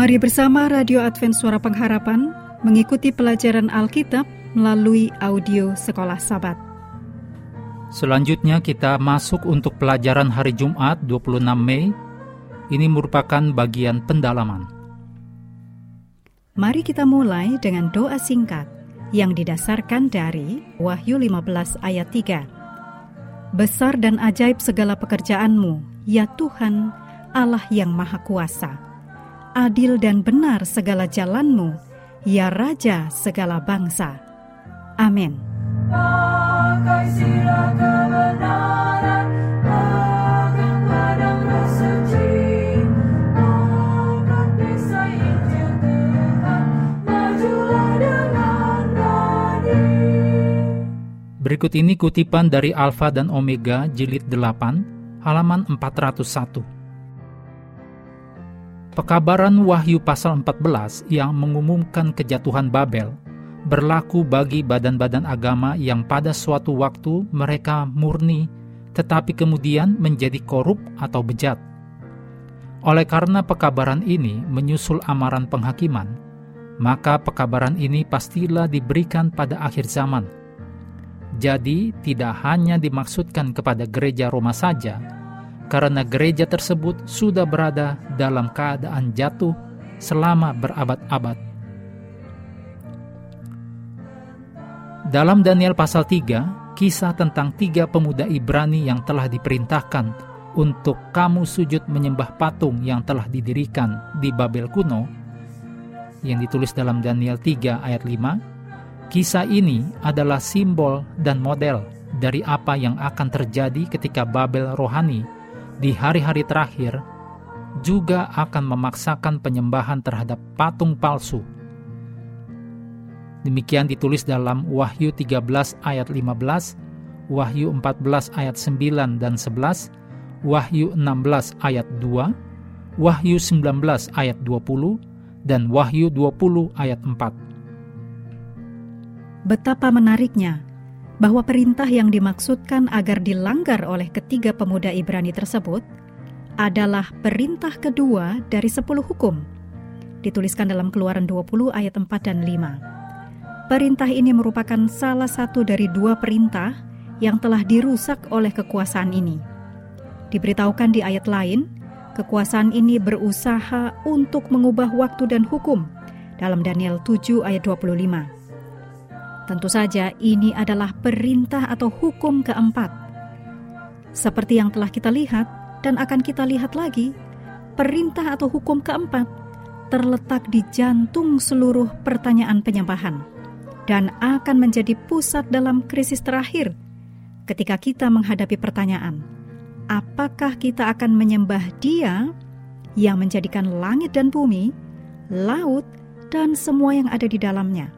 Mari bersama Radio Advent Suara Pengharapan mengikuti pelajaran Alkitab melalui audio Sekolah Sabat. Selanjutnya kita masuk untuk pelajaran hari Jumat 26 Mei. Ini merupakan bagian pendalaman. Mari kita mulai dengan doa singkat yang didasarkan dari Wahyu 15 ayat 3. Besar dan ajaib segala pekerjaanmu, ya Tuhan, Allah yang Maha Kuasa. Adil dan benar segala jalanmu, ya Raja segala bangsa. Amin. Pakai sirah kebenaran Pegang pedang Berikut ini kutipan dari Alfa dan Omega jilid 8, halaman 401. Pekabaran Wahyu pasal 14 yang mengumumkan kejatuhan Babel berlaku bagi badan-badan agama yang pada suatu waktu mereka murni tetapi kemudian menjadi korup atau bejat. Oleh karena pekabaran ini menyusul amaran penghakiman, maka pekabaran ini pastilah diberikan pada akhir zaman. Jadi, tidak hanya dimaksudkan kepada gereja Roma saja, karena gereja tersebut sudah berada dalam keadaan jatuh selama berabad-abad. Dalam Daniel pasal 3, kisah tentang tiga pemuda Ibrani yang telah diperintahkan untuk kamu sujud menyembah patung yang telah didirikan di Babel kuno, yang ditulis dalam Daniel 3 ayat 5, kisah ini adalah simbol dan model dari apa yang akan terjadi ketika Babel rohani di hari-hari terakhir juga akan memaksakan penyembahan terhadap patung palsu Demikian ditulis dalam Wahyu 13 ayat 15, Wahyu 14 ayat 9 dan 11, Wahyu 16 ayat 2, Wahyu 19 ayat 20, dan Wahyu 20 ayat 4. Betapa menariknya bahwa perintah yang dimaksudkan agar dilanggar oleh ketiga pemuda Ibrani tersebut adalah perintah kedua dari sepuluh hukum. Dituliskan dalam keluaran 20 ayat 4 dan 5. Perintah ini merupakan salah satu dari dua perintah yang telah dirusak oleh kekuasaan ini. Diberitahukan di ayat lain, kekuasaan ini berusaha untuk mengubah waktu dan hukum dalam Daniel 7 ayat 25. Tentu saja ini adalah perintah atau hukum keempat. Seperti yang telah kita lihat dan akan kita lihat lagi, perintah atau hukum keempat terletak di jantung seluruh pertanyaan penyembahan dan akan menjadi pusat dalam krisis terakhir ketika kita menghadapi pertanyaan, apakah kita akan menyembah Dia yang menjadikan langit dan bumi, laut, dan semua yang ada di dalamnya,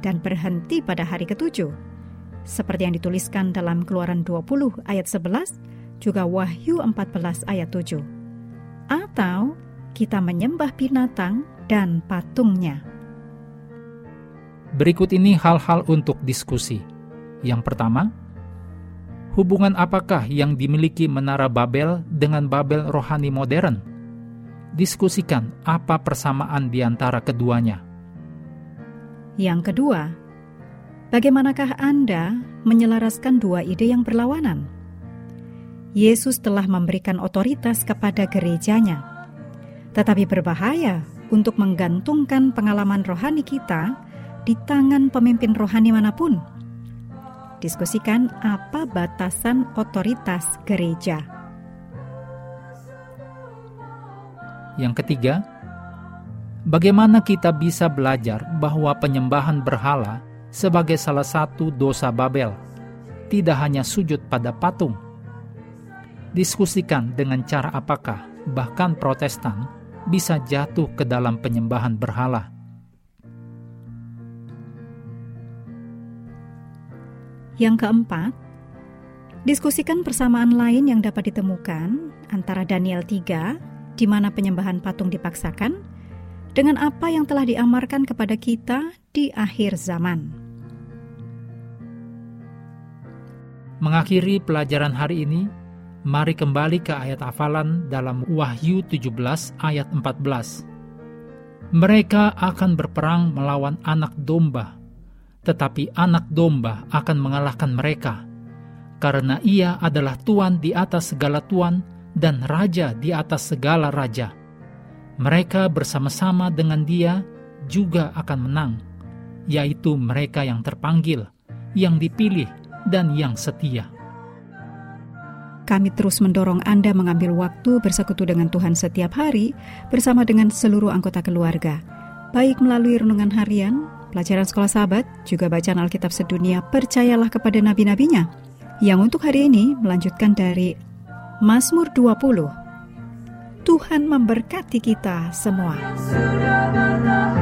dan berhenti pada hari ketujuh, seperti yang dituliskan dalam Keluaran 20 ayat 11, juga Wahyu 14 ayat 7. Atau kita menyembah binatang dan patungnya. Berikut ini hal-hal untuk diskusi. Yang pertama, hubungan apakah yang dimiliki Menara Babel dengan Babel rohani modern? Diskusikan apa persamaan di antara keduanya. Yang kedua, bagaimanakah Anda menyelaraskan dua ide yang berlawanan? Yesus telah memberikan otoritas kepada gerejanya, tetapi berbahaya untuk menggantungkan pengalaman rohani kita di tangan pemimpin rohani mana pun. Diskusikan apa batasan otoritas gereja. Yang ketiga, bagaimana kita bisa belajar bahwa penyembahan berhala sebagai salah satu dosa Babel, tidak hanya sujud pada patung. Diskusikan dengan cara apakah bahkan Protestan bisa jatuh ke dalam penyembahan berhala Yang keempat, diskusikan persamaan lain yang dapat ditemukan antara Daniel 3, di mana penyembahan patung dipaksakan, dengan apa yang telah diamarkan kepada kita di akhir zaman. Mengakhiri pelajaran hari ini, mari kembali ke ayat hafalan dalam Wahyu 17 ayat 14. Mereka akan berperang melawan anak domba, tetapi anak domba akan mengalahkan mereka, karena ia adalah Tuan di atas segala tuan dan Raja di atas segala raja. Mereka bersama-sama dengan Dia juga akan menang, yaitu mereka yang terpanggil, yang dipilih, dan yang setia. Kami terus mendorong Anda mengambil waktu bersekutu dengan Tuhan setiap hari bersama dengan seluruh anggota keluarga, baik melalui renungan harian, pelajaran sekolah sahabat, juga bacaan Alkitab sedunia, percayalah kepada nabi-nabinya, yang untuk hari ini melanjutkan dari Mazmur 20. Tuhan memberkati kita semua. Sudah